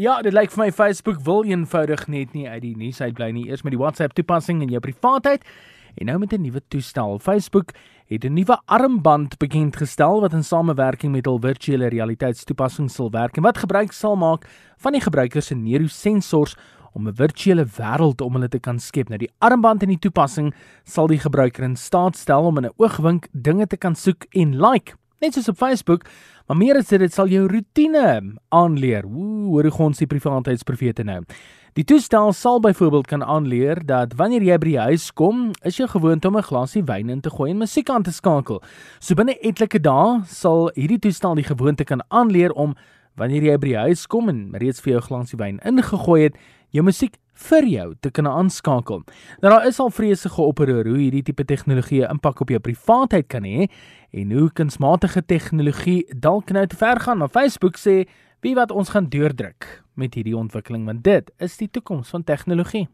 Ja, dit lyk vir my Facebook wil eenvoudig net nie uit die nuus uitbly nie. Eers met die WhatsApp toepassing in jou privaatheid en nou met 'n nuwe toestel. Facebook het 'n nuwe armband bekend gestel wat in samewerking met hul virtuele realiteitstoepassing sal werk en wat gebruik sal maak van die gebruiker se neurosensors om 'n virtuele wêreld om hulle te kan skep. Nou die armband en die toepassing sal die gebruiker in staat stel om in 'n oogwink dinge te kan soek en like, net soos op Facebook. Maar meer as dit, dit sal jou rotine aanleer. Ooh, hoor hoe ons die privaatheidsprofete nou. Die toestel sal byvoorbeeld kan aanleer dat wanneer jy by die huis kom, is jou gewoonte om 'n glasie wyn in te gooi en musiek aan te skakel. So binne etlike dae sal hierdie toestel die gewoonte kan aanleer om wanneer jy by die huis kom en reeds vir jou glasie wyn ingegooi het, jou musiek vir jou te kan aanskakel. Nou daar is al vrese geopper oor hoe hierdie tipe tegnologie 'n impak op jou privaatheid kan hê en hoe kunsmatige tegnologie dalk nou te ver gaan. Maar Facebook sê wie wat ons gaan deurdruk met hierdie ontwikkeling want dit is die toekoms van tegnologie.